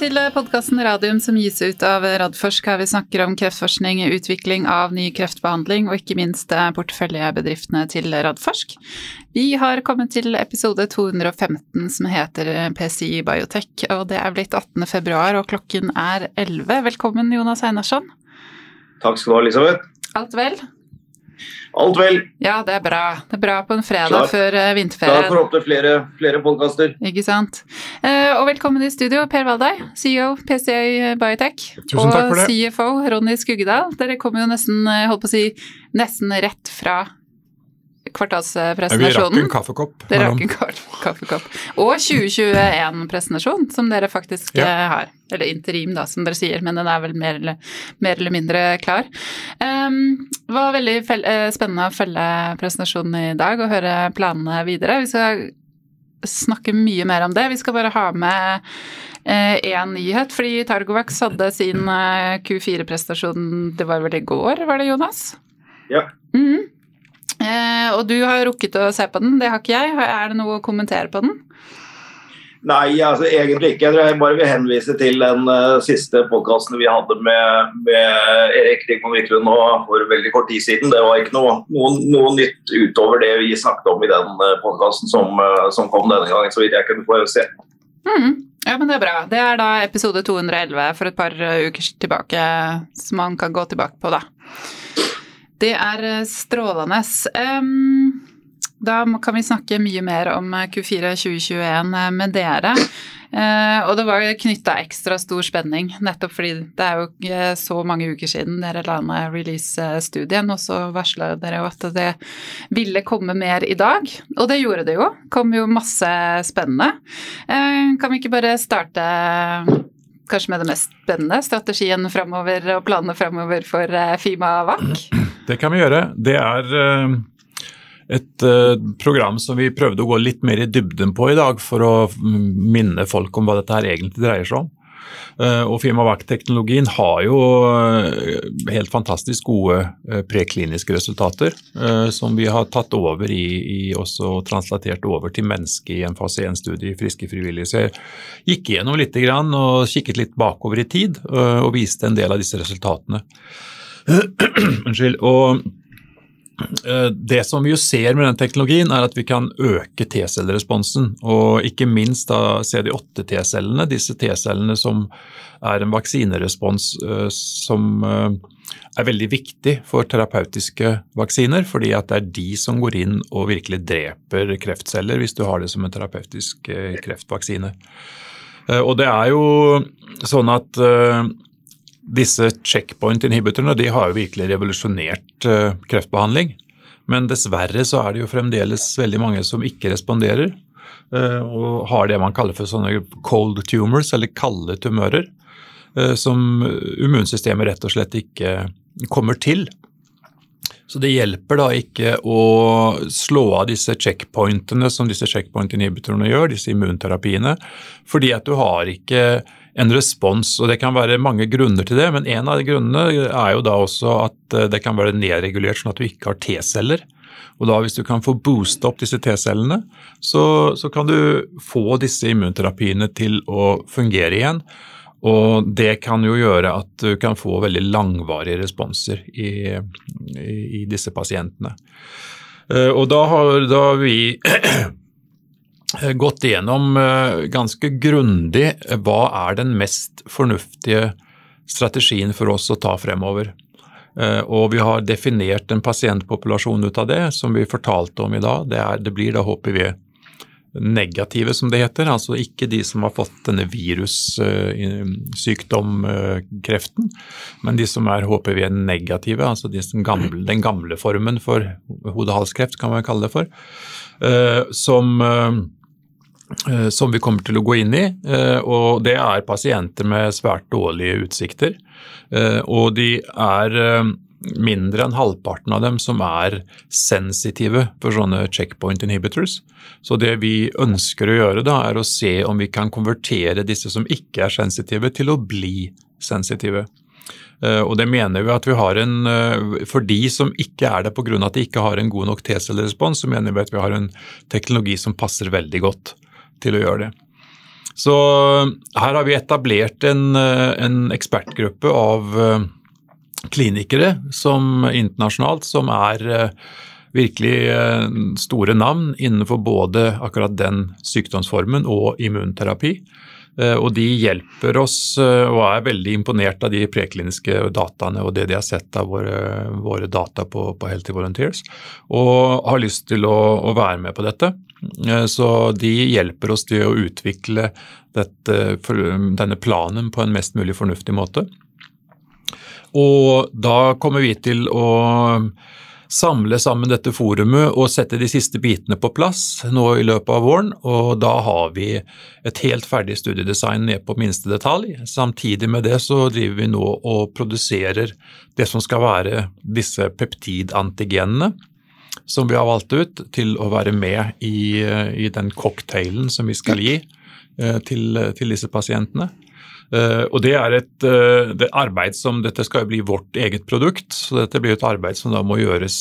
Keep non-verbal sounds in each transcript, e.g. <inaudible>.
til podkasten Radium som gis ut av Radforsk, her vi snakker om kreftforskning, utvikling av ny kreftbehandling og ikke minst eh, porteføljebedriftene til Radforsk. Vi har kommet til episode 215 som heter PCI Biotech, og det er blitt 18. februar og klokken er 11. Velkommen, Jonas Einarsson. Takk skal du ha, Elisabeth. Alt vel? Alt vel. Ja, det er bra. Det er bra på en fredag Klar. før uh, vinterferien. Klar for å åpne flere, flere podkaster. Ikke sant. Uh, og velkommen i studio, Per Valdei, CEO PCA Biotech. Tusen takk for det. Og CFO Ronny Skuggedal. Dere kommer jo nesten, eh, holdt på å si, nesten rett fra kvartalspresentasjonen. Vi rakk en kaffekopp. Dere rakk en kaffekopp. Og 2021-presentasjon, som dere faktisk ja. Eh, har. Eller interim, da, som dere sier, men den er vel mer eller, mer eller mindre klar. Um, det var veldig eh, spennende å følge presentasjonen i dag og høre planene videre. Vi skal snakke mye mer om det. Vi skal bare ha med én eh, nyhet, fordi Targovax hadde sin Q4-prestasjon, det var vel i går, var det Jonas? Ja. Mm -hmm. Eh, og du har rukket å se på den, det har ikke jeg. Er det noe å kommentere på den? Nei, altså egentlig ikke. Jeg bare vil henvise til den uh, siste podkasten vi hadde med, med Erik Dikman Wiklund for veldig kort tid siden. Det var ikke noe, noe, noe nytt utover det vi snakket om i den uh, eh, podkasten som, uh, som, kom denne gangen, så vidt jeg kunne få se. Mm. Ja, men Det er bra. Det er da episode 211 for et par uker tilbake, som man kan gå tilbake på, da. Det er eh, strålende. Da kan vi snakke mye mer om eh, Q4 2021 eh, med dere. Og det var knytta ekstra stor spenning, nettopp fordi det er jo så mange uker siden dere la ned release-studien, og så varsla dere jo at det ville komme mer i dag. Og det gjorde det jo. Kom jo masse spennende. Kan vi ikke bare starte kanskje med det mest spennende, strategien framover og planene framover for Fima VAK? Det kan vi gjøre. Det er eh, et eh, program som vi prøvde å gå litt mer i dybden på i dag, for å minne folk om hva dette her egentlig dreier seg om. Eh, og Firmavac-teknologien har jo helt fantastisk gode prekliniske resultater, som vi har tatt over i, i også translatert over til menneske i en fase 1-studie i friske frivillige. Så jeg gikk gjennom litt og kikket litt bakover i tid og viste en del av disse resultatene. <clears throat> Unnskyld. Og eh, det som vi ser med den teknologien, er at vi kan øke T-celleresponsen. Og ikke minst da CD8-T-cellene, disse T-cellene som er en vaksinerespons eh, som eh, er veldig viktig for terapeutiske vaksiner, fordi at det er de som går inn og virkelig dreper kreftceller hvis du har det som en terapeutisk kreftvaksine. Og det er jo sånn at disse checkpoint inhibitorene de har jo virkelig revolusjonert uh, kreftbehandling. Men dessverre så er det jo fremdeles veldig mange som ikke responderer. Uh, og har det man kaller for sånne cold tumors, eller kalde tumører. Uh, som immunsystemet rett og slett ikke kommer til. Så det hjelper da ikke å slå av disse checkpointene som disse checkpoint inhibitorene gjør, disse immunterapiene, fordi at du har ikke en respons. og Det kan være mange grunner til det, men en av de grunnene er jo da også at eh, det kan være nedregulert sånn at du ikke har T-celler. Og da Hvis du kan få boosta opp disse T-cellene, så, så, kan du få disse immunterapiene til å fungere igjen. Og det kan jo gjøre at du kan få veldig langvarige responser i, i, i disse pasientene. Eh, og da har, da vi <clears throat> Eh, gått igjennom eh, ganske grundig eh, hva er den mest fornuftige strategien for oss å ta fremover. Og vi har definert en pasientpopulasjon ut av det, som vi fortalte om i dag. Det, er, det blir da HPV-negative, som det heter. Altså ikke de som har fått denne virussykdomkreften, men de som er HPV-negative, altså de gamle, den gamle formen for hode-halskreft, kan man kalle det for. Som Eh, som vi kommer til å gå inn i. Eh, og det er pasienter med svært dårlige utsikter. Eh, og de er mindre enn halvparten av dem som er sensitive for sånne checkpoint inhibitors. Så det vi ønsker å gjøre da, er å se om vi kan konvertere disse som ikke er sensitive, til å bli sensitive. Og det mener vi at vi har en For de som ikke er det pga. at de ikke har en god nok T-cellerespons, så mener vi at vi har en teknologi som passer veldig godt til å gjøre det. Så her har vi etablert en, en ekspertgruppe av klinikere som internasjonalt som er virkelig store navn innenfor både akkurat den sykdomsformen og immunterapi. Eh, og de hjelper oss eh, og er veldig imponert av de prekliniske dataene og det de har sett av våre, våre data på, på, Healthy Volunteers, og har lyst til å, å, være med på dette. Eh, så de hjelper oss til å utvikle dette, denne planen på en mest mulig fornuftig måte. Og da kommer vi til å samle sammen dette forumet og sette de siste bitene på plass nå i løpet av våren. Og da har vi et helt ferdig studiedesign ned på minste detalj. Samtidig med det så driver vi nå og produserer det som skal være disse peptidantigenene som vi har valgt ut til å være med i, i den cocktailen som vi skal gi eh, til, til disse pasientene. Uh, og det er et uh, det arbeid som Dette skal jo bli vårt eget produkt, så dette blir et arbeid som da må gjøres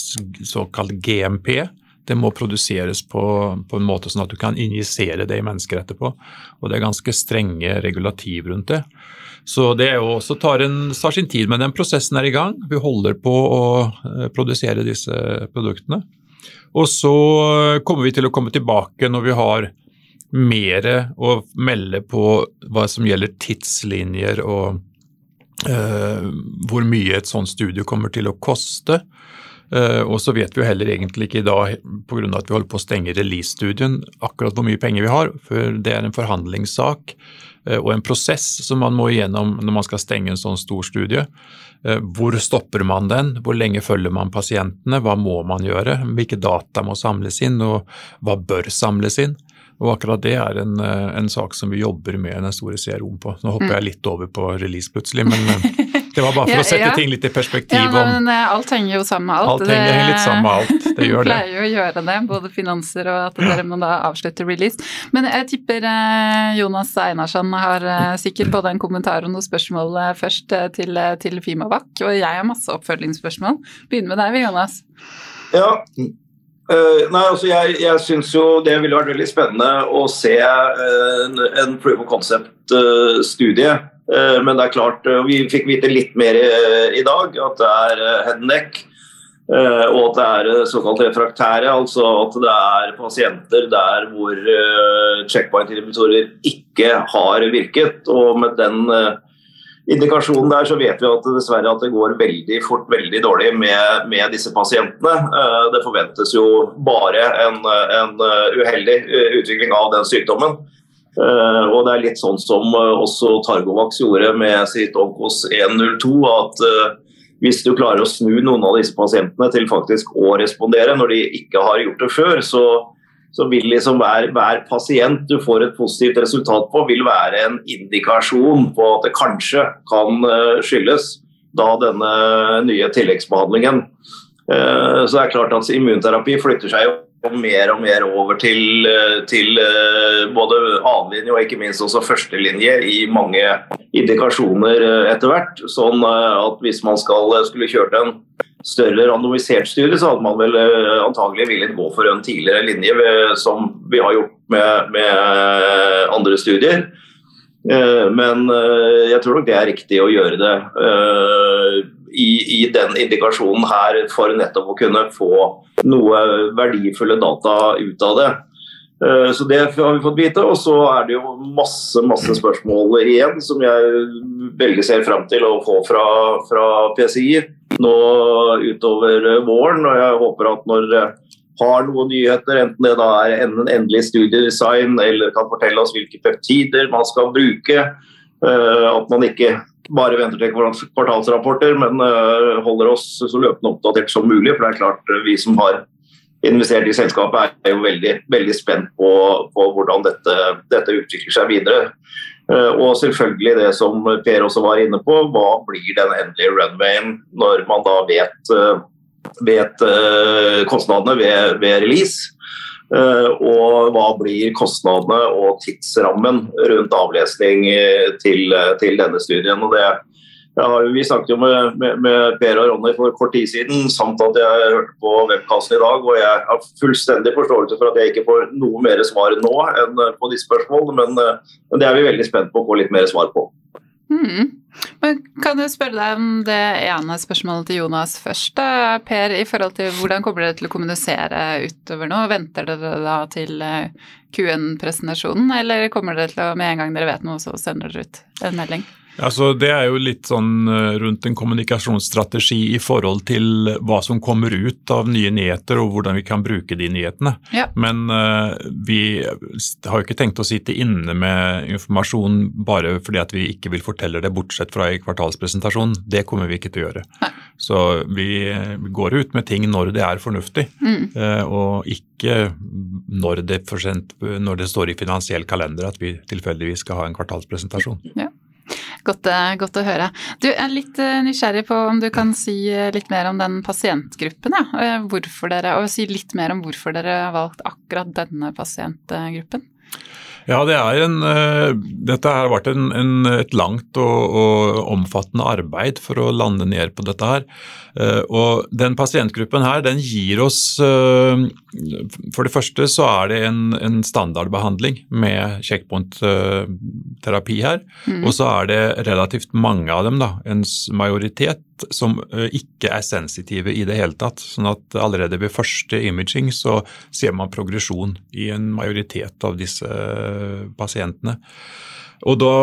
såkalt GMP. Det må produseres på, på, en måte sånn at du kan injisere det i mennesker etterpå. Og det er ganske strenge regulativ rundt det. Så det er jo også tar, en, tar sin tid, men den prosessen er i gang. Vi holder på å uh, produsere disse produktene. Og så kommer vi til å komme tilbake når vi har mer å melde på hva som gjelder tidslinjer og uh, hvor mye et sånt studie kommer til å koste. Uh, og så vet vi jo heller egentlig ikke i dag, pga. at vi holder på å stenge release-studien, akkurat hvor mye penger vi har. For det er en forhandlingssak uh, og en prosess som man må igjennom når man skal stenge en sånn stor studie. Hvor stopper man den, hvor lenge følger man pasientene, hva må man gjøre, hvilke data må samles inn og hva bør samles inn. Og akkurat det er en, eh, en, sak som vi jobber med den store CRO-en på. Nå hopper mm. jeg litt over på release plutselig, men eh, det var bare for <laughs> ja, å sette ja. ting litt i perspektiv. Ja, men om, eh, alt henger jo sammen med alt. Alt henger litt sammen med alt, det <laughs> gjør det. pleier jo å gjøre det, både finanser og at dere må da avslutte release. Men jeg tipper Jonas Einarsson har sikkert både en kommentar og noen spørsmål først til, til Fimavak, og jeg har masse oppfølgingsspørsmål. Begynn med deg, Jonas. Ja, Uh, nei, altså jeg, jeg syns jo det ville vært veldig spennende å se uh, en, en proof of concept-studie. Uh, men det er klart, vi fikk vite litt mer i, i dag, at det er head and neck. og at det er såkalt refraktære, altså at det er pasienter der hvor checkpoint-inhibitorer ikke har virket. Og med den indikasjonen der, så vet vi at dessverre at det går veldig fort veldig dårlig med, med disse pasientene. Eh, det forventes jo bare en, en, uheldig eh, utvikling av den sykdommen. Eh, og det er litt sånn som også Targovax gjorde med sitt Onkos 102, at hvis du klarer å snu noen av disse pasientene til faktisk å respondere når de ikke har gjort det før, så så vil liksom hver, hver, pasient du får et positivt resultat på, vil være en indikasjon på at det kanskje kan eh, skyldes da denne nye tilleggsbehandlingen. Eh, så det er klart at immunterapi flytter seg jo mer og mer over til, eh, til både annenlinje og ikke minst også førstelinje i mange indikasjoner etter hvert. Sånn at hvis man skal, skulle kjørt en større randomisert studie, så hadde man vel uh, antagelig villet gå for en tidligere linje som vi har gjort med, med uh, andre studier. Uh, men jeg tror nok det er riktig å gjøre det i, i, den indikasjonen her for nettopp å kunne få noe verdifulle data ut av det. Så det har vi fått vite. Og så er det jo masse masse spørsmål igjen som jeg veldig ser fram til å få fra, fra PCI nå utover våren. og Jeg håper at når har noen nyheter, enten det da er en endelig studiedesign eller kan fortelle oss hvilke peptider man skal bruke, eh, at man ikke bare venter til kvartalsrapporter, men eh, holder oss så løpende oppdatert som mulig. For det er klart, eh, vi som har investert i selskapet, er jo veldig, veldig spent på, på hvordan dette, dette, utvikler seg videre. Eh, og selvfølgelig det som Per også var inne på, hva blir den endelige runwayen når man da vet, eh, vet eh, kostnadene ved, ved release? Og hva blir kostnadene og tidsrammen rundt avlesning til, til denne studien? Og det, har, vi snakket jo med, med, med, Per og Ronny for kort tid siden, samt at jeg hørte på webkassen i dag. og Jeg har fullstendig forståelse for at jeg ikke får noe mer svar nå enn på disse spørsmålene, men, men det er vi veldig spent på å få litt mer svar på. Mm. Men kan jeg spørre deg om det ene spørsmålet til Jonas først, da, Per. I forhold til hvordan kommer dere til å kommunisere utover nå? Venter dere da til eh, Q1-presentasjonen, eller kommer dere til å med en gang dere vet noe, så sender dere ut en melding? Altså, det er jo litt sånn eh, rundt en kommunikasjonsstrategi i forhold til hva som kommer ut av nye nyheter og hvordan vi kan bruke de nyhetene. Ja. Men uh, vi har jo ikke tenkt å sitte inne med informasjon bare fordi at vi ikke vil fortelle det, bortsett fra i kvartalspresentasjonen. Det kommer vi ikke til å gjøre. Nei. Så vi går ut med ting når det er fornuftig, mm. uh, og ikke når det, sent, når det, står i finansiell kalender at vi tilfeldigvis skal ha en kvartalspresentasjon. Ja. Godt, eh, godt, å høre. Du er litt eh, nysgjerrig på om du kan si eh, litt mer om den pasientgruppen. Ja. Dere, og si litt mer om hvorfor dere har valgt akkurat denne pasientgruppen. Ja, det en, dette har vært en, en, et langt og, og, omfattende arbeid for å lande ned på dette her. Og den pasientgruppen her, den gir oss For det første så er det en, en standardbehandling med checkpoint-terapi her. Mm. Og så er det relativt mange av dem, da, en majoritet, som ikke er sensitive i det hele tatt. Sånn at allerede ved første imaging så ser man progresjon i en majoritet av disse pasientene. Og da,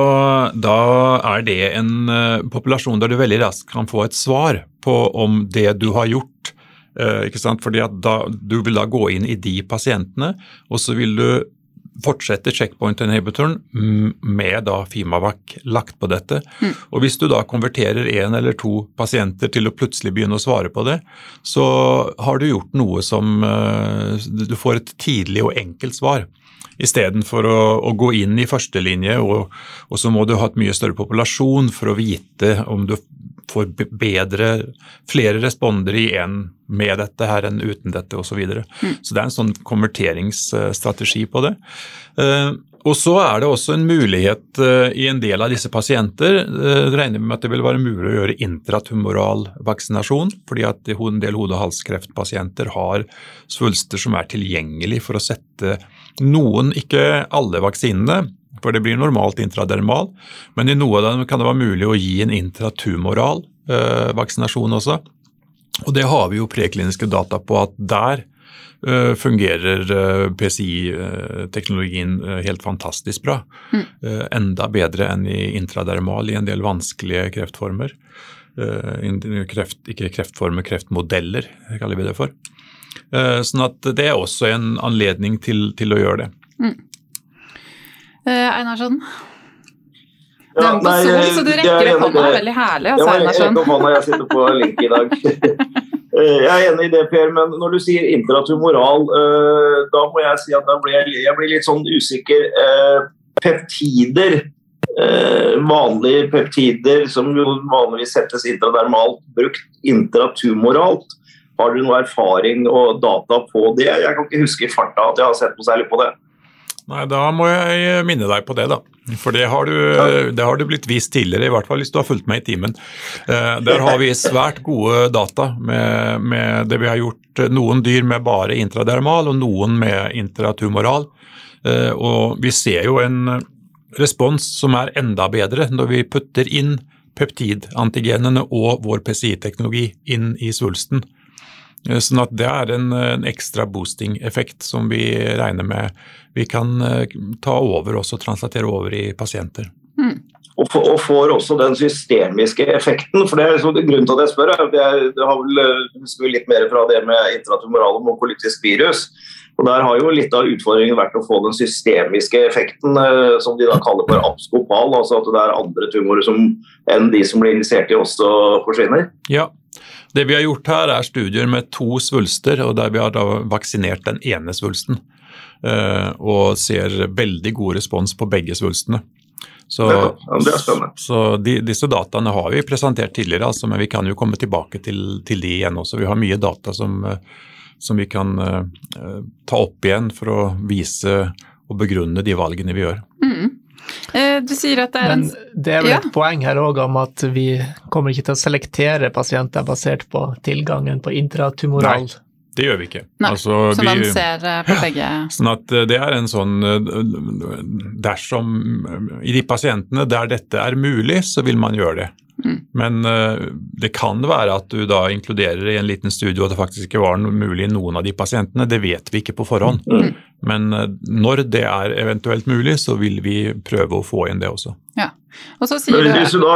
da, er det en populasjon der du veldig raskt kan få et svar på om det du har gjort. Uh, ikke sant? Fordi at da, Du vil da gå inn i de pasientene, og så vil du fortsette checkpoint inhibitoren med da Fimavac lagt på dette. Mm. Og Hvis du da konverterer én eller to pasienter til å plutselig begynne å svare på det, så har du gjort noe som uh, Du får et tidlig og enkelt svar. Istedenfor å, å gå inn i førstelinje, og, og så må du ha et mye større populasjon for å vite om du får bedre, flere respondere i én med dette her enn uten dette osv. Så, videre. mm. så det er en sånn konverteringsstrategi på det. Eh, og så er det også en mulighet uh, i en del av disse pasienter Jeg regner med at det vil være mulig å gjøre intratumoral vaksinasjon, fordi at en del hode- og halskreftpasienter har svulster som er tilgjengelig for å sette noen, ikke alle vaksinene, for det blir normalt intradermal, men i noe av dem kan det være mulig å gi en intratumoral eh, vaksinasjon også. Og det har vi jo prekliniske data på at der Eh, fungerer eh, PCI-teknologien eh, helt fantastisk bra. Mm. Enda bedre enn i intradermal i en del vanskelige kreftformer. Kreft, ikke kreftformer, kreftmodeller kaller vi det for. Sånn at det er også en anledning til, til å gjøre det. Mm. Einarsson? Du er på sol, så du rekker opp hånda. Veldig herlig. Altså, jeg, jeg opp hånda, jeg sitter på link i dag. <laughs> Eh, jeg er enig i det, Per, men når du sier intratumoral, uh, da må jeg si at blir jeg, jeg blir litt sånn usikker. Peptider, vanlige peptider som jo vanligvis settes intradermalt, brukt intratumoralt. Har du noe erfaring og data på det? Jeg kan ikke huske i farta at jeg har sett noe særlig på det. Nei, Da må jeg minne deg på det, da. For det har, du, det har, du, blitt vist tidligere, i hvert fall hvis du har fulgt med i timen. Eh, der har vi svært gode data med, med, det vi har gjort. Noen dyr med bare intradermal og noen med intratumoral. Eh, og vi ser jo en respons som er enda bedre når vi putter inn peptidantigenene og vår PCI-teknologi inn i svulsten. Eh, sånn at det er en, en ekstra boosting-effekt som vi regner med vi kan uh, ta over også translatere over i pasienter. Mm. Og, for, og, får også den systemiske effekten. for det er liksom, Grunnen til at jeg spør, er at jeg har vel, eh, husker vi litt mer fra det med intratumoral og mokolytisk virus. Og Der har jo litt av utfordringen vært å få den systemiske effekten, som de da kaller for abskopal. Altså at det er andre tumorer som, enn de som blir injisert i også forsvinner. Ja, det vi har gjort her er studier med to svulster, og der vi har da vaksinert den ene svulsten. Eh, og ser veldig god respons på begge svulstene. Så, så de, disse dataene har vi presentert tidligere, altså, men vi kan jo komme tilbake til, til de igjen også. Vi har mye data som, som vi kan uh, ta opp igjen for å vise og begrunne de valgene vi gjør. Mm. Eh, du sier at det er Men det er vel Ja. et poeng her òg om at vi kommer ikke til å selektere pasienter basert på tilgangen på intratumoral. Det gjør vi ikke. Nei, Altså, Så man ser eh, på begge Sånn at eh, det er en sånn Dersom I de pasientene der dette er mulig, så vil man gjøre det. Mm. Men uh, det kan være at du da inkluderer i en liten studie at det faktisk ikke var mulig i noen av de pasientene. Det vet vi ikke på forhånd. Mm. Men uh, når det er eventuelt mulig, så vil vi prøve å få inn det også. Ja. Og så sier Men, du hvis du da,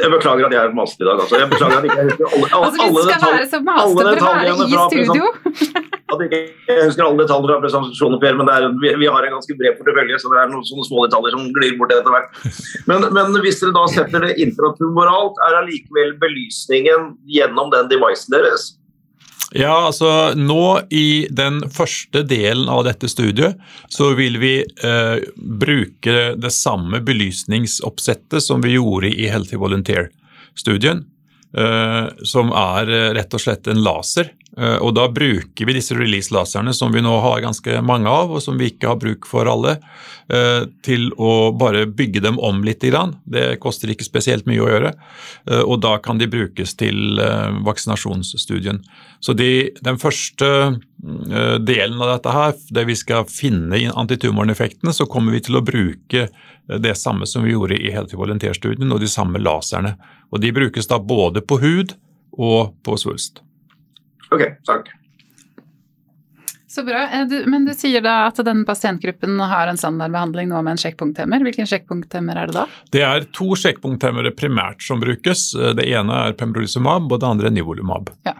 Jeg beklager at jeg er maste i dag. Altså. Jeg beklager at jeg <laughs> ikke husker alle, alle, Altså, alle, skal detalj, være så alle maste for å være detaljene i fra studio. at <laughs> jeg husker alle detaljer fra presentasjonen, men er, vi, vi har en ganske bred portefølje, så det er noen sånne små detaljer som glir bort etter hvert. Men, men hvis dere da setter det intratumoralt, er allikevel belysningen gjennom den devicen deres? Ja, altså nå i den første delen av dette studiet så vil vi eh, bruke det samme belysningsoppsettet som vi gjorde i Healthy Volunteer-studien, eh, som er eh, rett og slett en laser. Eh, og da bruker vi disse release-laserne som vi nå har ganske mange av, og som vi ikke har bruk for alle, eh, til å bare bygge dem om litt. Det koster ikke spesielt mye å gjøre, eh, og da kan de brukes til vaksinasjonsstudien. Så de, den første delen av dette her, der vi skal finne inn antitumoreffektene, så kommer vi til å bruke det samme som vi gjorde i Healthy Volunteer-studien, og de samme laserne. Og de brukes da både på hud og på svulst. Ok, takk. Så bra. Eh, men du sier da at denne pasientgruppen har en standardbehandling nå med en sjekkpunkthemmer. Hvilken sjekkpunkthemmer er det da? Det er to sjekkpunkthemmere primært som brukes. Det ene er pembrolizumab, og det andre er nivolumab. Ja.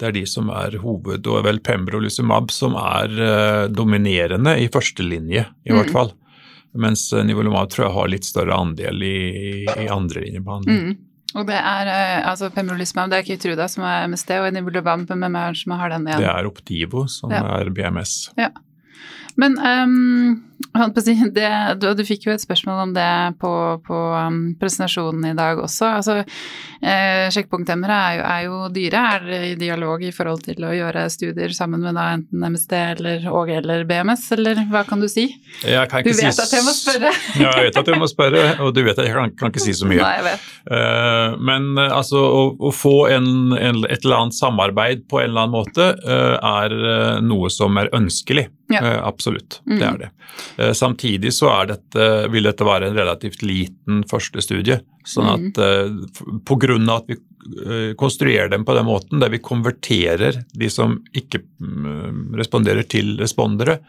Det er de som er hoved, og vel pembrolizumab som er eh, dominerende i førstelinje, i Mm. hvert fall. Mens eh, nivolumab tror jeg har litt større andel i, i andrelinjebehandling. Mm. Og det er eh, altså pembrolizumab, det er Keytruda som er MSD, og Nivolumab, hvem er det som har den igjen? Det er Optivo som Ja. er BMS. Ja. Men ehm, det, du, du fikk jo et spørsmål om det på, på um, presentasjonen i dag også. Altså, eh, Sjekkpunkthemmere er, er jo dyre. Er i dialog i forhold til å gjøre studier sammen med da enten MSD eller Åge eller BMS, eller hva kan du si? Kan Du vet si at jeg må spørre. Ja, jeg vet at jeg må spørre, og du vet at jeg kan, kan ikke si så mye. <laughs> Nei. Eh, Men eh, altså, å, å få en, en, et eller annet samarbeid på en eller annen måte eh, er noe som er ønskelig. Ja. Absolutt, Mm. det er det. Eh, Samtidig så dette, vil dette være en relativt liten første studie. Sånn Mm. at mm. av at vi eh, konstruerer dem på den måten, der vi konverterer de som ikke mm, responderer til respondere,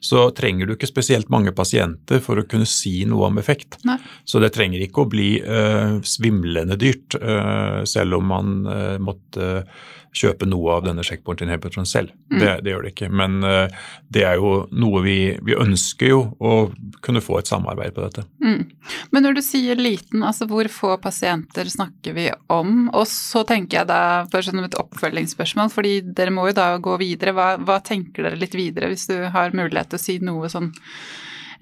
så trenger du ikke spesielt mange pasienter for å kunne si noe om effekt. Nei. Så det trenger ikke å bli uh, svimlende dyrt, uh, selv om man uh, måtte kjøpe noe av denne checkpoint-inhibitoren selv. Mm. Det, det gjør det ikke. Men uh, det er jo noe vi, vi ønsker jo å kunne få et samarbeid på dette. Mm. Men når du sier liten, altså hvor få pasienter snakker vi om? Og så tenker jeg da, bare sånn et oppfølgingsspørsmål, fordi dere må jo da gå videre. Hva, hva tenker dere litt videre, hvis du har mulighet til å si noe sånn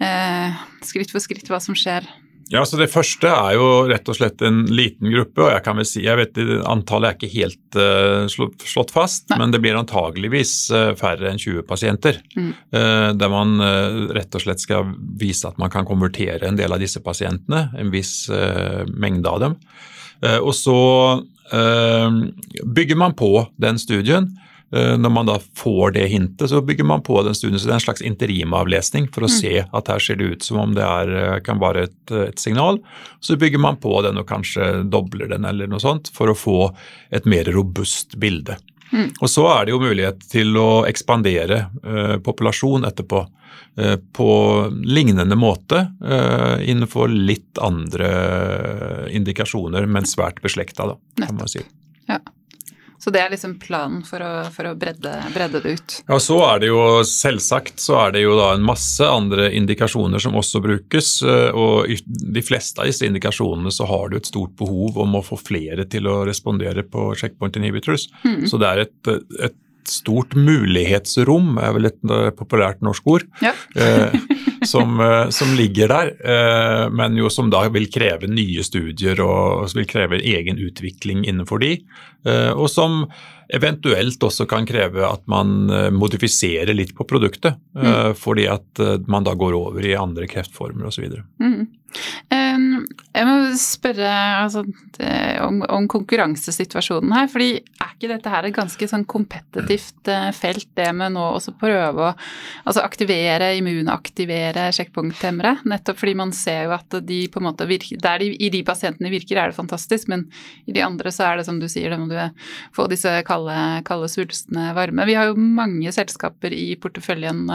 eh, skritt for skritt hva som skjer? Ja, så Det første er jo rett og slett en liten gruppe. og jeg kan vel si, jeg vet Antallet er ikke helt uh, slått, fast, Nei. men det blir antageligvis eh, færre enn 20 pasienter. Mm. Uh, der man uh, rett og slett skal vise at man kan konvertere en del av disse pasientene, en viss mengde av dem. Og så bygger man på den studien. Eh, Når man da får det hintet, så bygger man på den studien. Så det er en slags interimavlesning for å Mm. se at her ser det ut som om det er, eh, kan være et, et signal. Så bygger man på den og kanskje dobler den eller noe sånt for å få et mer robust bilde. Mm. Og så er det jo mulighet til å ekspandere eh, populasjon etterpå. eh, På lignende måte eh, innenfor litt andre indikasjoner, men svært beslekta, da, kan man si. Så det er liksom planen for å, for å bredde, bredde det ut. Ja, så er det jo selvsagt så er det jo da en masse andre indikasjoner som også brukes, eh, og i de fleste av disse indikasjonene så har du et stort behov om å få flere til å respondere på checkpoint inhibitors. Mm. Så det er et, et stort mulighetsrom, er vel et eh, populært norsk ord, Ja. <laughs> eh, som, eh, som ligger der, men jo som da vil kreve nye studier og vil kreve egen utvikling innenfor de, og som eventuelt også kan kreve at man modifiserer litt på produktet, Mm. fordi at man da går over i andre kreftformer osv. Mm. Um, jeg må spørre altså, det, om, om konkurransesituasjonen her. fordi er ikke dette her et ganske sånn kompetitivt eh, felt, det med nå også prøve å altså, aktivere, immunaktivere sjekkpunkthemmere? Nettopp fordi man ser jo at de på en måte virker Der de, i de pasientene virker, er det fantastisk, men i de andre så er det som du sier, det må du få disse kalde, kalde svulstene varme. Vi har jo mange selskaper i porteføljen.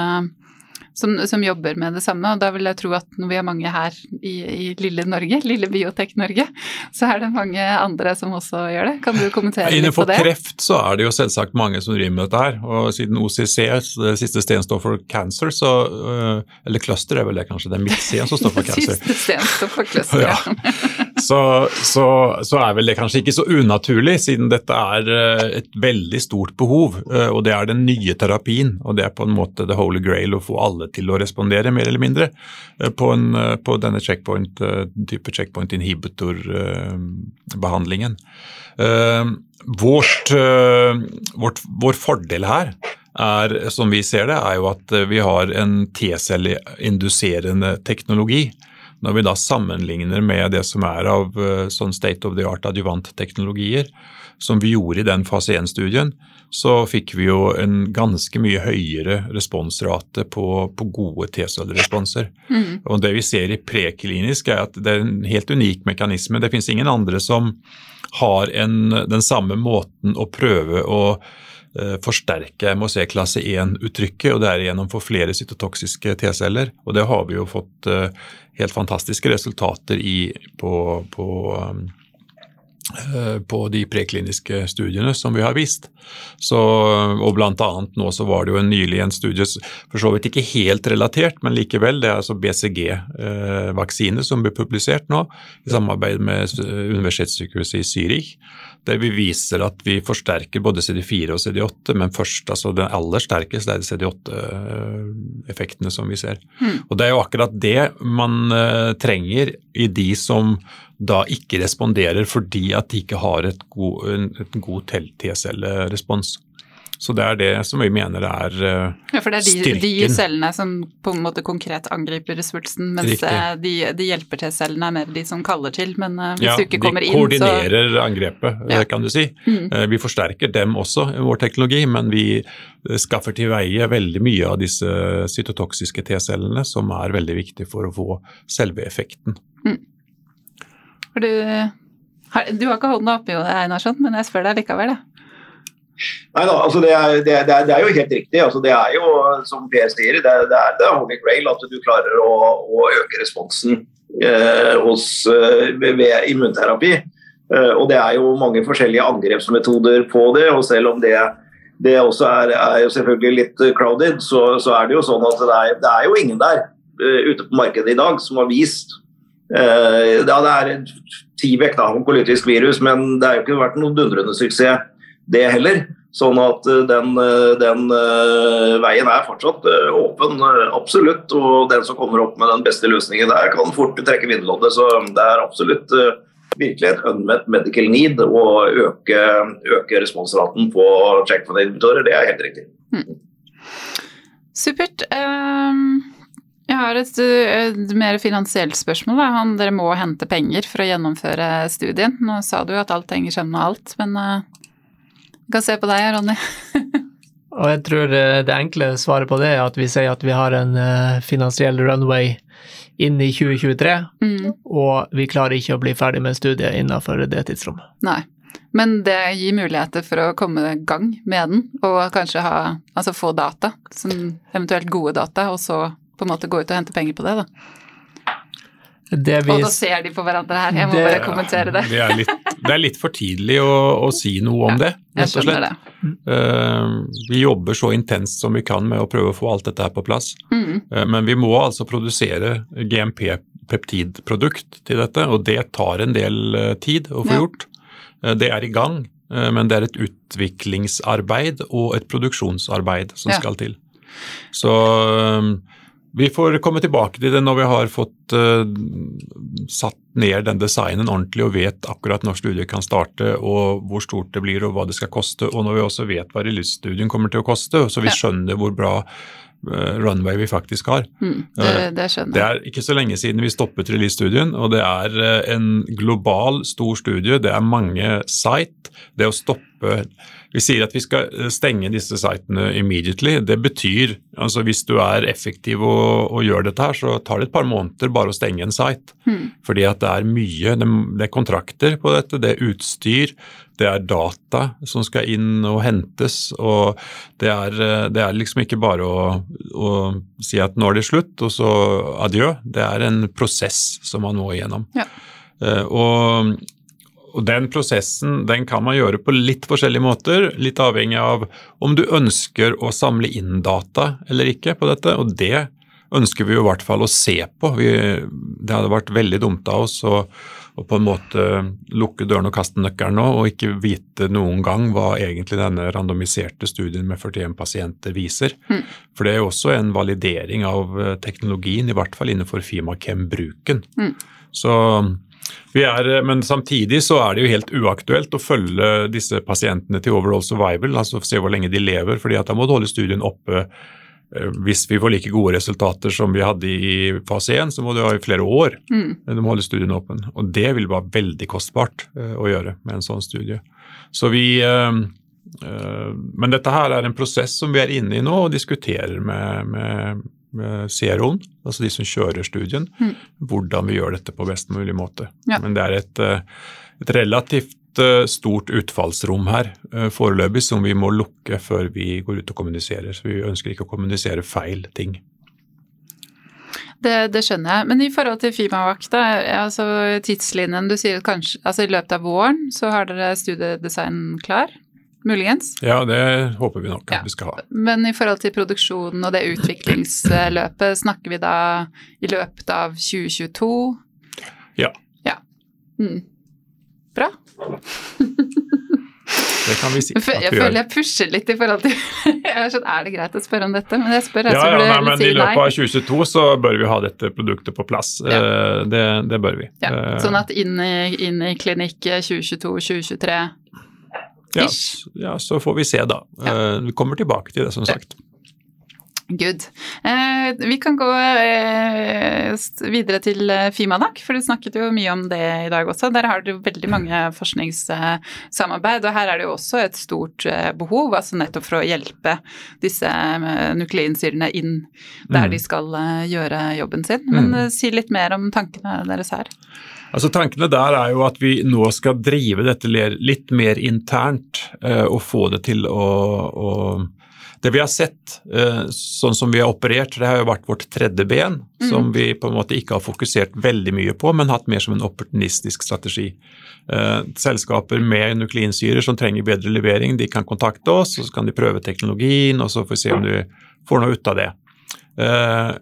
Som, som, jobber med det samme. Og da vil jeg tro at når vi har mange her i, i lille Norge, lille Biotek-Norge, så er det mange andre som også gjør det. Kan du kommentere litt Innenfor på det? Innenfor kreft så er det jo selvsagt mange som driver med dette her. Og siden OCC, det siste stedet står for cancer, så øh, Eller cluster er vel det kanskje, det er midtsiden som står for <laughs> cancer. Siste sten står for cluster, Ja. Så, så, så er vel det kanskje ikke så unaturlig, siden dette er øh, et veldig stort behov. øh, Og det er den nye terapien, og det er på en måte the holy grail å få alle til å respondere, mer eller mindre, øh, på, en, på denne checkpoint, type checkpoint inhibitor-behandlingen. Vårt, vårt, vår fordel her er, som vi ser det, er jo at vi har en T-celleinduserende teknologi. Når vi da sammenligner med det som er av øh, sånn state of the art adjuvant-teknologier, som vi gjorde i den fase 1-studien, så fikk vi jo en ganske mye høyere responsrate på, på gode T-celleresponser. Mm. Og det vi ser i preklinisk er at det er en helt unik mekanisme. Det finnes ingen andre som har en, den samme måten å prøve å eh, forsterke jeg må se, klasse 1-uttrykket, og derigjennom få flere cytotoksiske T-celler. Og det har vi jo fått eh, helt fantastiske resultater i på, på eh, på de prekliniske studiene som vi har vist. Så, og blant annet nå så var det jo en nylig en studie, for så vidt ikke helt relatert, men likevel, det er altså BCG-vaksine som ble publisert nå i samarbeid med Universitetssykehuset i Zürich, vi viser at vi forsterker både CD4 og CD8, men først, altså den aller sterkeste er det CD8-effektene som vi ser. Mm. Og det er jo akkurat det man eh, trenger i de som da ikke responderer fordi at de ikke har et god, en, et god T-cellerespons. Så det er det som vi mener er styrken. Ja, for det er de, de cellene som på en måte konkret angriper svulsten, mens eh, de, de hjelper til cellene er mer de som kaller til. Men eh, hvis ja, du ikke kommer de inn, så koordinerer angrepet, eh, Ja. kan du si. Mm. Eh, Vi forsterker dem også vår teknologi, men vi eh, skaffer til veie veldig mye av disse cytotoksiske T-cellene, som er veldig viktig for å få selve effekten. For du, har, du har ikke hånda oppi Einarsson, men jeg spør deg likevel, jeg. Nei da, altså det, er, det, er, det, er, jo helt riktig. Altså det er jo, som Per sier, det, er- det er grail at du klarer å, å øke responsen eh, hos, eh, ved, ved immunterapi. Eh, og det er jo mange forskjellige angrepsmetoder på det. og selv om det, det også er, er jo selvfølgelig litt crowded, så, så er det jo sånn at det er, det er jo ingen der uh, ute på markedet i dag som har vist eh, ja, Det er Tibek, da, onkolytisk virus, men det har jo ikke vært noen dundrende suksess det heller. Sånn at eh, den, eh, den eh, veien er fortsatt åpen, absolutt. Og den som kommer opp med den beste løsningen der, kan fort trekke vinnerloddet. Så det er absolutt virkelig et unmet medical need å øke, øke responsraten på checkpoint-inventorer. Det er helt riktig. Supert. Ehm, Jeg har et, et mer finansielt spørsmål. Dere må hente penger for å gjennomføre studien. Nå sa du at alt henger sammen med alt, men vi kan se på deg, Ronny. <laughs> Og jeg tror eh, det enkle svaret på det er at vi sier at vi har en eh, finansiell runway inn i 2023, Mm, og vi klarer ikke å bli ferdig med studiet innenfor det tidsrommet. nei. Men det gir muligheter for å komme i gang med den, og kanskje ha, altså få data, som eventuelt gode data, og så på en måte gå ut og hente penger på det. da. Det vi, Og da ser de på hverandre her, jeg må Det- bare kommentere det. Det er litt, det er litt for tidlig å, å si noe om det, Jeg rett og slett. det. Eh, vi jobber så intenst som vi kan med å prøve å få alt dette her på plass. Mm, Uh, Men vi må altså produsere GMP-peptidprodukt til dette, og det tar en del eh, tid å få Ja. gjort. Uh, Det er i gang, men det er et utviklingsarbeid og et produksjonsarbeid som Ja. skal til. Så vi får komme tilbake til det når vi har fått uh, satt ned den designen ordentlig og vet akkurat når studiet kan starte og hvor stort det blir og hva det skal koste, og når vi også vet hva release-studien kommer til å koste, så vi skjønner hvor bra runway vi faktisk har. Mm, det, det skjønner Det er ikke så lenge siden vi stoppet release-studien, og det er eh, en global, stor studie. Det er mange site. Det å stoppe Vi sier at vi skal eh, stenge disse sitene immediately. Det betyr altså hvis du er effektiv og, og gjør dette her, så tar det et par måneder bare å stenge en site. Mm. Fordi at det er mye. Det, det er kontrakter på dette, det er utstyr, det er data som skal inn og hentes. og Det er, eh, det er liksom ikke bare å, å si at nå er det slutt, og så adjø. Det er en prosess som man må igjennom. Ja. Eh, og, og den prosessen den kan man gjøre på litt forskjellige måter, litt avhengig av om du ønsker å samle inn data eller ikke på dette. og det ønsker vi jo i hvert fall å se på. Vi, det hadde vært veldig dumt av oss å, å på en måte lukke døren og kaste nøkkelen nå, og ikke vite noen gang hva egentlig denne randomiserte studien med 41 pasienter viser. Mm. For det er jo også en validering av eh, teknologien, i hvert fall innenfor Fimakem-bruken. Mm. Så er, men samtidig så er det jo helt uaktuelt å følge disse pasientene til overall survival, altså se hvor lenge de lever, fordi at da må du holde studien oppe hvis vi får like gode resultater som vi hadde i fase 1, så må du ha i flere år. Mm. Du må holde studien åpen. Og det vil være veldig kostbart eh, å gjøre med en sånn studie. Så vi eh, eh, Men dette her er en prosess som vi er inne i nå og diskuterer med, med, med CRO-en, altså de som kjører studien, Mm. hvordan vi gjør dette på best mulig måte. Ja. Men det er et, eh, et relativt eh, stort utfallsrom her eh, foreløpig som vi må lukke før vi går ut og kommuniserer. Så vi ønsker ikke å kommunisere feil ting. Det, det skjønner jeg. Men i forhold til Fimavakt, da, altså tidslinjen Du sier at kanskje altså i løpet av våren så har dere studiedesign klar? Muligens? Ja, det håper vi nok at Ja. vi skal ha. Men i forhold til produksjonen og det utviklingsløpet, <clears throat> snakker vi da i løpet av 2022? Ja. Ja. Mm. Det kan vi si. At jeg, føler jeg pusher litt i forhold til <laughs> jeg er, sånn, er det greit å spørre om dette? Men jeg spør, jeg, Ja, ja, burde nei, men I løpet av 2022 så bør vi ha dette produktet på plass. Ja. Eh, Det, det bør vi. Ja, Eh, sånn at inn i, inn i klinikk 2022-2023 ja, ja, så får vi se, da. Eh, Vi kommer tilbake til det, som sagt. Good. Eh, vi kan gå eh, videre til eh, Fimanak, for du snakket jo mye om det i dag også. Der har du veldig mange forskningssamarbeid, og her er det jo også et stort eh, behov, altså nettopp for å hjelpe disse eh, nukleinsyrene inn der Mm. de skal gjøre jobben sin. Men Mm. si litt mer om tankene deres her. Altså Tankene der er jo at vi nå skal drive dette litt mer internt og få det til å, å Det vi har sett, eh, sånn som vi har operert, det har jo vært vårt tredje ben, som vi på en måte ikke har fokusert veldig mye på, men hatt mer som en opportunistisk strategi. Eh, selskaper med nukleinsyrer som trenger bedre levering, de kan kontakte oss, og så kan de prøve teknologien, og så får vi se om du får noe ut av det. Eh,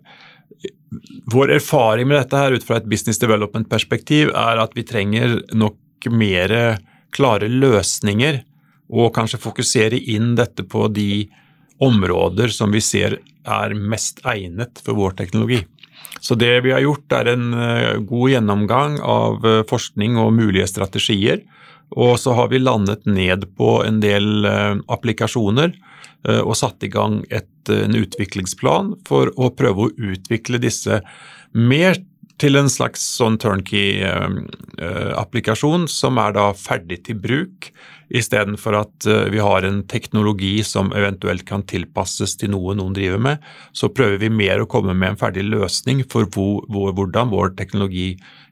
vår erfaring med dette her ut fra et business development-perspektiv er at vi trenger nok mer klare løsninger, og kanskje fokusere inn dette på de områder som vi ser er mest egnet for vår teknologi. Så det vi har gjort er en eh, god gjennomgang av eh, forskning og mulige strategier. Og så har vi landet ned på en del eh, applikasjoner og satt i gang et, en utviklingsplan for å prøve å utvikle disse mer til en slags sånn turnkey-applikasjon som er da ferdig til bruk, istedenfor at eh, vi har en teknologi som eventuelt kan tilpasses til noe noen driver med. Så prøver vi mer å komme med en ferdig løsning for hvor, hvor, hvordan vår teknologi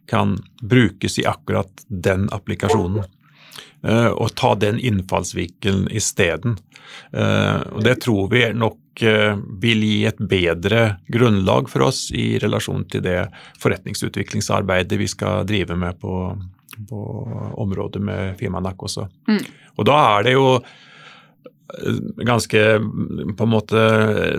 kan brukes i akkurat den applikasjonen. Eh, og ta den innfallsvinkelen isteden. Det tror vi nok eh, vil gi et bedre grunnlag for oss i relasjon til det forretningsutviklingsarbeidet vi skal drive med på, på området med Fimanak også. Mm. Og da er det jo eh, ganske på en måte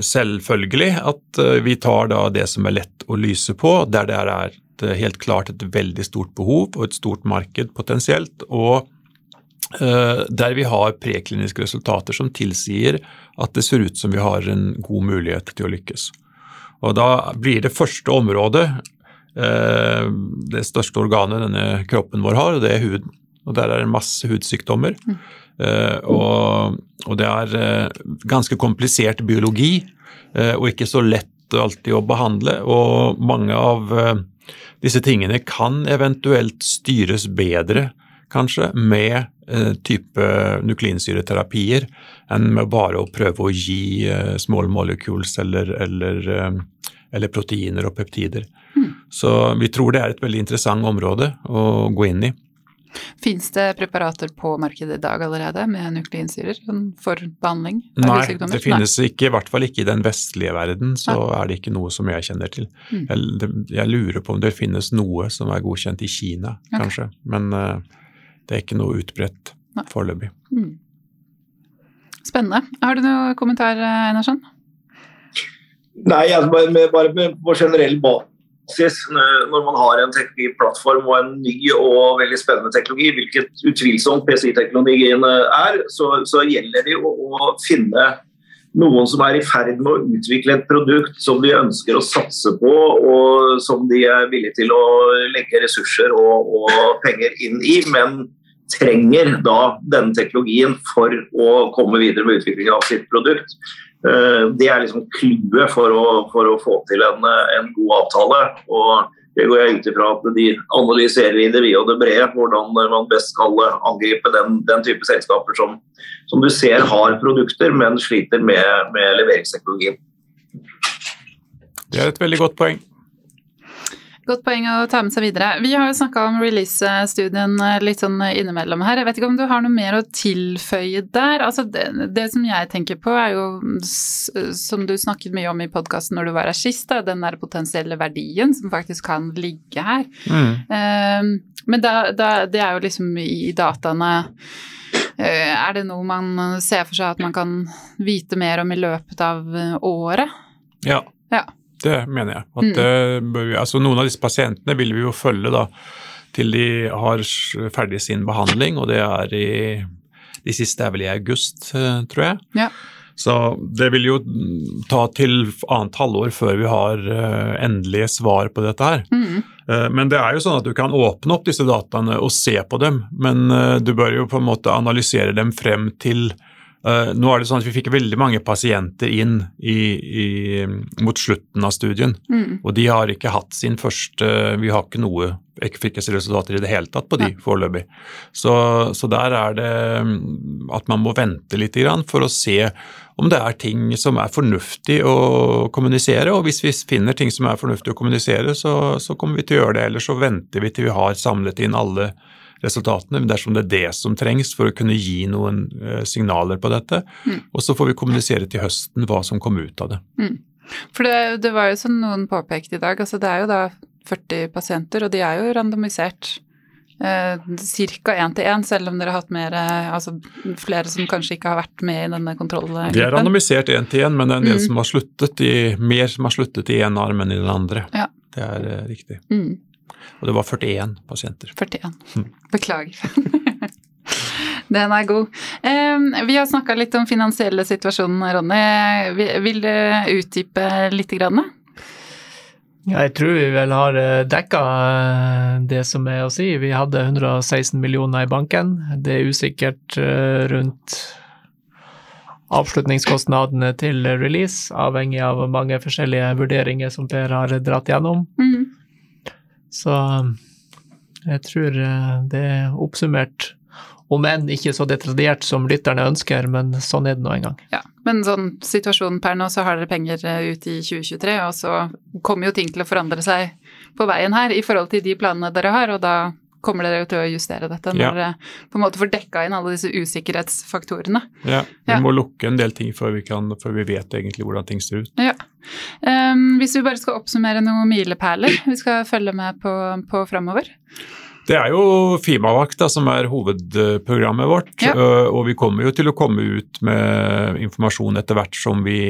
selvfølgelig at eh, vi tar da det som er lett å lyse på, der det er et, helt klart et veldig stort behov og et stort marked potensielt. og der vi har prekliniske resultater som tilsier at det ser ut som vi har en god mulighet til å lykkes. Og Da blir det første området eh, det største organet denne kroppen vår har, og det er huden. Og Der er det masse hudsykdommer. Mm. Og, og, det er ganske komplisert biologi, og ikke så lett alltid å behandle. Og mange av disse tingene kan eventuelt styres bedre, kanskje, med eh, type nukleinsyreterapier enn med bare å prøve å gi eh, small molecules eller, eller, eh, eller, proteiner og peptider. Mm. Så vi tror det er et veldig interessant område å gå inn i. Fins det preparater på markedet i dag allerede med nukleinsyrer for behandling? Nei, det finnes ikke, i hvert fall ikke i den vestlige verden, så Nei. er det ikke noe som jeg kjenner til. Mm. Jeg, jeg, lurer på om det finnes noe som er godkjent i Kina, okay. kanskje, men uh, det er ikke noe utbredt foreløpig. Mm. Spennende. Har du noen kommentar, Einarsson? Nei, altså bare, bare på generell basis. når man har en teknologiplattform og en ny og veldig spennende teknologi, hvilket utvilsomt PCI-teknologien er, så, så, gjelder det å, å finne noen som er i ferd med å utvikle et produkt som de ønsker å satse på, og som de er villige til å legge ressurser og, og penger inn i, men trenger da denne teknologien for å komme videre med utviklingen av sitt produkt. Eh, det er liksom clouet for, for, å få til en, en, god avtale. og Det går jeg ut ifra at de analyserer i det vide og det brede hvordan man best skal angripe den, den type selskaper som, som, du ser har produkter, men sliter med, med leveringsteknologien. Det er et veldig godt poeng. Godt poeng å ta med seg videre. Vi har jo snakka om release-studien eh, litt sånn innimellom her. Jeg vet ikke om du har noe mer å tilføye der? Altså det, det som jeg tenker på er jo, som du snakket mye om i podkasten når du var her sist, den der potensielle verdien som faktisk kan ligge her. Mm. Um, men da, da, det er jo liksom i dataene eh, er det noe man ser for seg at man kan vite mer om i løpet av året? Ja. ja. Det mener jeg. At, mm. altså Noen av disse pasientene vil vi jo følge da til de har ferdig sin behandling, og det er i De siste er vel i august, eh, tror jeg. Ja. Så det vil jo ta til annet halvår før vi har uh, endelige svar på dette her. Mm. Uh, men det er jo sånn at du kan åpne opp disse dataene og se på dem, men du bør jo på en måte analysere dem frem til nå er det sånn at Vi fikk veldig mange pasienter inn i, i, mot slutten av studien. Mm. Og de har ikke hatt sin første Vi har ikke noe efficacy-resultater i det hele tatt på de foreløpig. Så, så, der er det mm, at man må vente litt for å se om det er ting som er fornuftig å kommunisere. Og hvis vi finner ting som er fornuftig å kommunisere, så, så kommer vi til å gjøre det. Eller så venter vi til vi har samlet inn alle resultatene, dersom det er det som trengs for å kunne gi noen eh, signaler på dette. Mm. Og så får vi kommunisere til høsten hva som kom ut av det. Mm. For det, det, var jo som noen påpekte i dag, altså det er jo da 40 pasienter, og de er jo randomisert. Eh, Ca. én til én, selv om dere har hatt mer, altså flere som kanskje ikke har vært med i denne kontrollgruppen. De er randomisert én til én, men det er en del mm. som har sluttet i, mer som har sluttet i én arm enn i den andre. Ja. Det er eh, riktig. Mm. Og det var 41 pasienter. 41. Mm. Beklager. <laughs> Den er god. Vi har snakka litt om finansielle situasjonen, Ronny. Vil du utdype litt? Grann? Jeg tror vi vel har eh, dekka eh, det som er å si. Vi hadde 116 millioner i banken. Det er usikkert eh, rundt avslutningskostnadene til release, avhengig av mange forskjellige vurderinger som Per har dratt gjennom. Mm. Så jeg tror eh, det er oppsummert, om enn ikke så detaljert som lytterne ønsker, men sånn er det nå en gang. Ja, Men sånn situasjonen per nå, så har dere penger eh, ut i 2023, og så kommer jo ting til å forandre seg på veien her i forhold til de planene dere har, og da kommer dere til å justere dette når ja. dere på en måte får dekka inn alle disse usikkerhetsfaktorene. Ja, vi ja. må lukke en del ting før vi, kan, før vi vet egentlig hvordan ting ser ut. Ja. Um, hvis vi bare skal oppsummere noen milepæler vi skal følge med på, på framover? Det er jo Fimavakt som er hovedprogrammet vårt. Ja. Og vi kommer jo til å komme ut med informasjon etter hvert som vi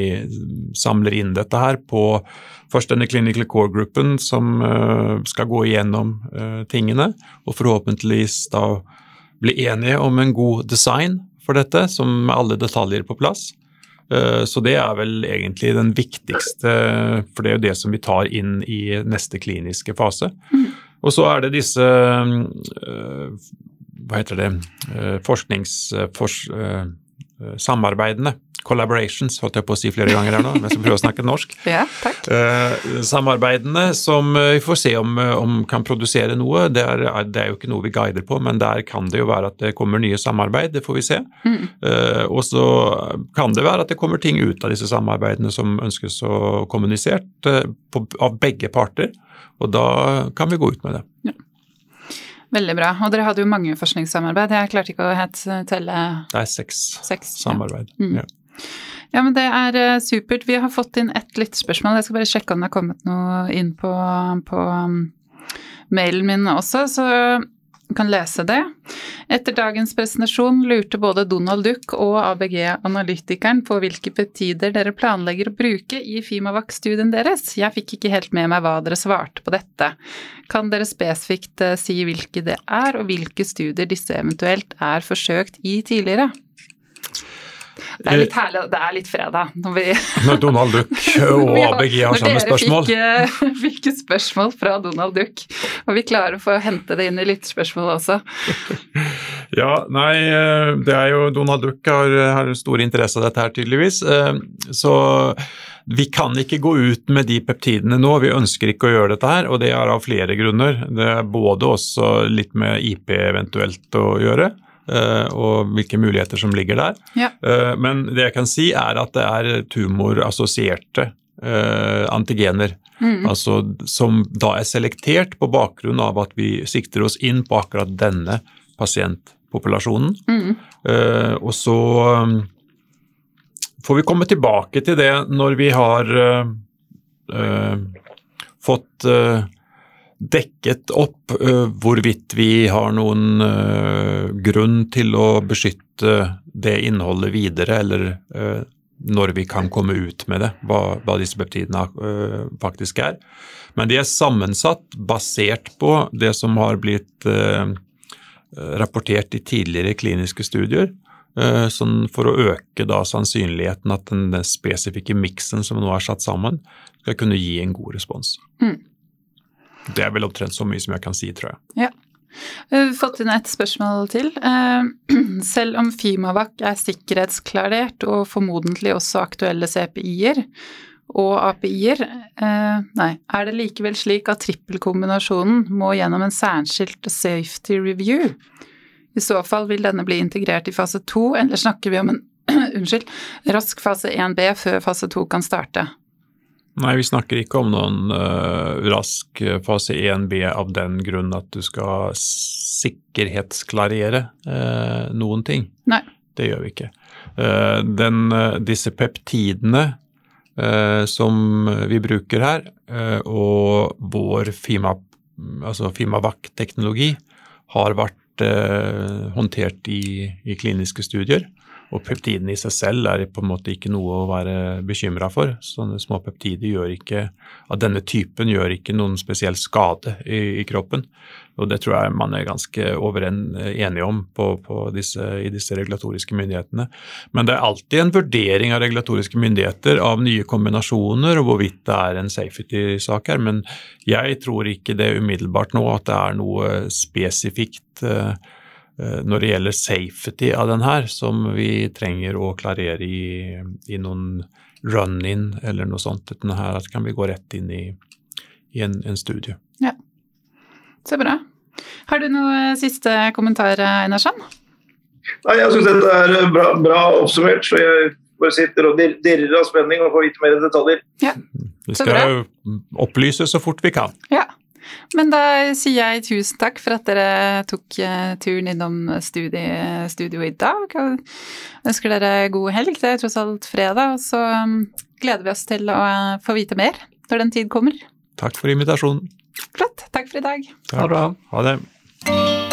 samler inn dette her på først denne Clinical Core-gruppen som skal gå igjennom tingene, og forhåpentligvis da bli enige om en god design for dette, som med alle detaljer på plass. Så det er vel egentlig den viktigste, for det er jo det som vi tar inn i neste kliniske fase. Mm. Og så er det disse Hva heter det Forskningssamarbeidene collaborations, holdt jeg på å si flere ganger her nå, men jeg skal prøve å snakke norsk. <laughs> ja, takk. Eh, samarbeidene som eh, vi får se om, eh, om kan produsere noe. Det er, det er, jo ikke noe vi guider på, men der kan det jo være at det kommer nye samarbeid, det får vi se. Mm. Eh, og så kan det være at det kommer ting ut av disse samarbeidene som ønskes å kommunisert eh, på, av begge parter, og da kan vi gå ut med det. Ja. Veldig bra. Og dere hadde jo mange forskningssamarbeid. Jeg klarte ikke å helt telle Det er seks, seks samarbeid. Ja. Mm. ja. Ja, men Det er eh, supert. Vi har fått inn ett spørsmål. Jeg skal bare sjekke om det har kommet noe inn på, på um, mailen min også, så du kan lese det. Etter dagens presentasjon lurte både Donald Duck og ABG-analytikeren på hvilke peptider dere planlegger å bruke i Fimavac-studien deres. Jeg fikk ikke helt med meg hva dere svarte på dette. Kan dere spesifikt eh, si hvilke det er, og hvilke studier disse eventuelt er forsøkt i tidligere? Det er litt herlig, det er litt fredag. Når, vi, når Donald Duck <laughs> og ABG har samme spørsmål. Når dere fikk, <laughs> fikk spørsmål fra Donald Duck, og vi klarer å få hente det inn i lyttspørsmålet også. <laughs> Ja, nei, eh, det er jo Donald Duck har, har stor interesse av dette her, tydeligvis. Eh, så vi kan ikke gå ut med de peptidene nå, vi ønsker ikke å gjøre dette her, og det er av flere grunner. Det er både også litt med IP eventuelt å gjøre. Eh, og hvilke muligheter som ligger der. Ja. Eh, men det jeg kan si, er at det er tumorassosierte eh, antigener. Mm. Altså, som da er selektert på bakgrunn av at vi sikter oss inn på akkurat denne pasientpopulasjonen. Mm. og så får vi komme tilbake til det når vi har fått dekket opp uh, hvorvidt vi har noen uh, grunn til å beskytte det innholdet videre, eller uh, når vi kan komme ut med det, hva, hva disse peptidene faktisk er. Men de er sammensatt basert på det som har blitt rapportert i tidligere kliniske studier. Sånn for å øke da sannsynligheten at den spesifikke miksen som nå er satt sammen, skal kunne gi en god respons. Mm. Det er vel opptrent så mye som jeg kan si, tror jeg. Ja. Vi har fått inn et spørsmål til. Eh, <clears throat> selv om Fimavac er sikkerhetsklarert og formodentlig også aktuelle CPI-er og API-er, eh, nei, er det likevel slik at trippelkombinasjonen må gjennom en særskilt safety review? I så fall vil denne bli integrert i fase 2, eller snakker vi om en <clears throat> unnskyld, rask fase 1B før fase 2 kan starte? Nei, vi snakker ikke om noen uh, rask fase 1B av den grunn at du skal sikkerhetsklarere uh, noen ting. Nei. Det gjør vi ikke. Uh, den, disse peptidene som vi bruker her, og vår FIMA, altså FIMAVAC-teknologi, har vært håndtert i, i kliniske studier. Og peptidene i seg selv er på en måte ikke noe å være bekymra for. Sånne små peptider ikke, av denne typen gjør ikke noen spesiell skade i, i, kroppen. Og det tror jeg man er ganske overen enige om på, på disse, i disse regulatoriske myndighetene. Men det er alltid en vurdering av regulatoriske myndigheter av nye kombinasjoner og hvorvidt det er en safety-sak her. Men jeg tror ikke det umiddelbart nå at det er noe spesifikt Eh, når det gjelder safety av den her, som vi trenger å klarere i, i noen run-in eller noe sånt. Denne her kan vi gå rett inn i, i en, en, studie. Ja, så bra. Har du noe siste kommentar, Einarsson? Nei, jeg syns dette er bra, bra, oppsummert, så jeg bare sitter og dirrer av spenning og får vite mer detaljer. Ja, vi skal opplyse så fort vi kan. Ja. Men da sier jeg tusen takk for at dere tok eh, turen innom studie, studio i dag. Og ønsker dere god helg. Det er tross alt fredag, og så um, gleder vi oss til å eh, få vite mer når den tid kommer. Takk for invitasjonen. Flott. Takk for i dag. Ha det bra. Ha det.